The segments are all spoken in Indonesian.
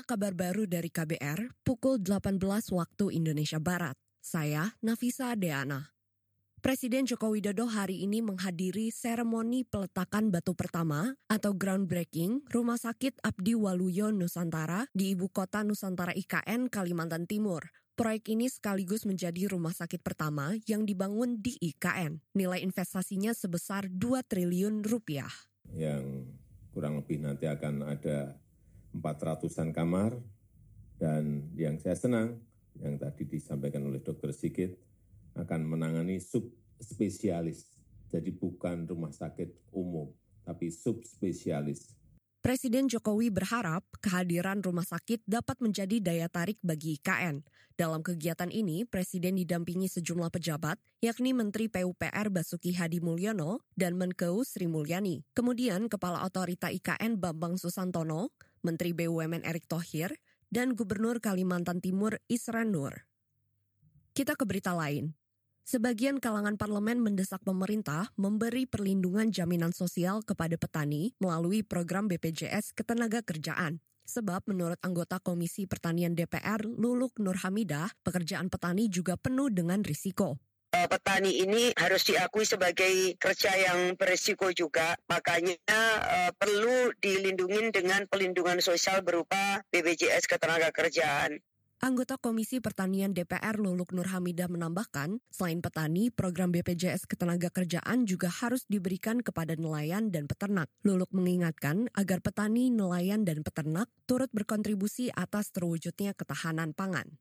Inilah kabar baru dari KBR pukul 18 waktu Indonesia Barat. Saya Nafisa Deana. Presiden Joko Widodo hari ini menghadiri seremoni peletakan batu pertama atau groundbreaking Rumah Sakit Abdi Waluyo Nusantara di Ibu Kota Nusantara IKN Kalimantan Timur. Proyek ini sekaligus menjadi rumah sakit pertama yang dibangun di IKN. Nilai investasinya sebesar 2 triliun rupiah. Yang kurang lebih nanti akan ada 400-an kamar, dan yang saya senang, yang tadi disampaikan oleh Dr. Sigit, akan menangani subspesialis. Jadi bukan rumah sakit umum, tapi subspesialis. Presiden Jokowi berharap kehadiran rumah sakit dapat menjadi daya tarik bagi IKN. Dalam kegiatan ini, Presiden didampingi sejumlah pejabat, yakni Menteri PUPR Basuki Hadi Mulyono dan Menkeu Sri Mulyani. Kemudian Kepala Otorita IKN Bambang Susantono, Menteri BUMN Erick Thohir, dan Gubernur Kalimantan Timur Isran Nur. Kita ke berita lain. Sebagian kalangan parlemen mendesak pemerintah memberi perlindungan jaminan sosial kepada petani melalui program BPJS Ketenaga Kerjaan. Sebab menurut anggota Komisi Pertanian DPR Luluk Nur Hamidah, pekerjaan petani juga penuh dengan risiko petani ini harus diakui sebagai kerja yang berisiko juga. Makanya uh, perlu dilindungi dengan pelindungan sosial berupa BPJS Ketenagakerjaan. Anggota Komisi Pertanian DPR Luluk Nur Hamidah menambahkan, selain petani, program BPJS Ketenagakerjaan juga harus diberikan kepada nelayan dan peternak. Luluk mengingatkan agar petani, nelayan, dan peternak turut berkontribusi atas terwujudnya ketahanan pangan.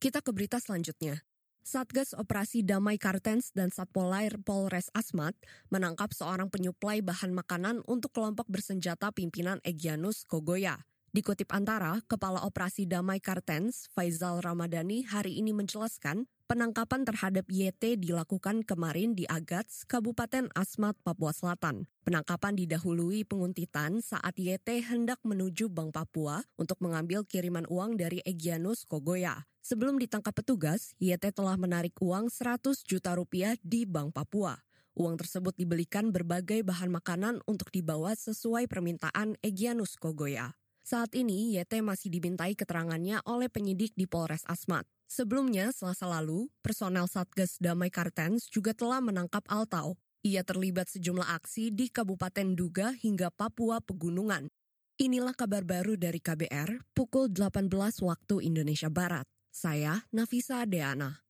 Kita ke berita selanjutnya. Satgas Operasi Damai Kartens dan Satpol Air Polres Asmat menangkap seorang penyuplai bahan makanan untuk kelompok bersenjata pimpinan Egyanus Kogoya. Dikutip antara, Kepala Operasi Damai Kartens, Faizal Ramadhani, hari ini menjelaskan penangkapan terhadap YT dilakukan kemarin di Agats, Kabupaten Asmat, Papua Selatan. Penangkapan didahului penguntitan saat YT hendak menuju Bank Papua untuk mengambil kiriman uang dari Egyanus Kogoya. Sebelum ditangkap petugas, YT telah menarik uang 100 juta rupiah di Bank Papua. Uang tersebut dibelikan berbagai bahan makanan untuk dibawa sesuai permintaan Egyanus Kogoya. Saat ini, YT masih dimintai keterangannya oleh penyidik di Polres Asmat. Sebelumnya, selasa lalu, personel Satgas Damai Kartens juga telah menangkap Altau. Ia terlibat sejumlah aksi di Kabupaten Duga hingga Papua Pegunungan. Inilah kabar baru dari KBR pukul 18 waktu Indonesia Barat. Saya Nafisa Deana.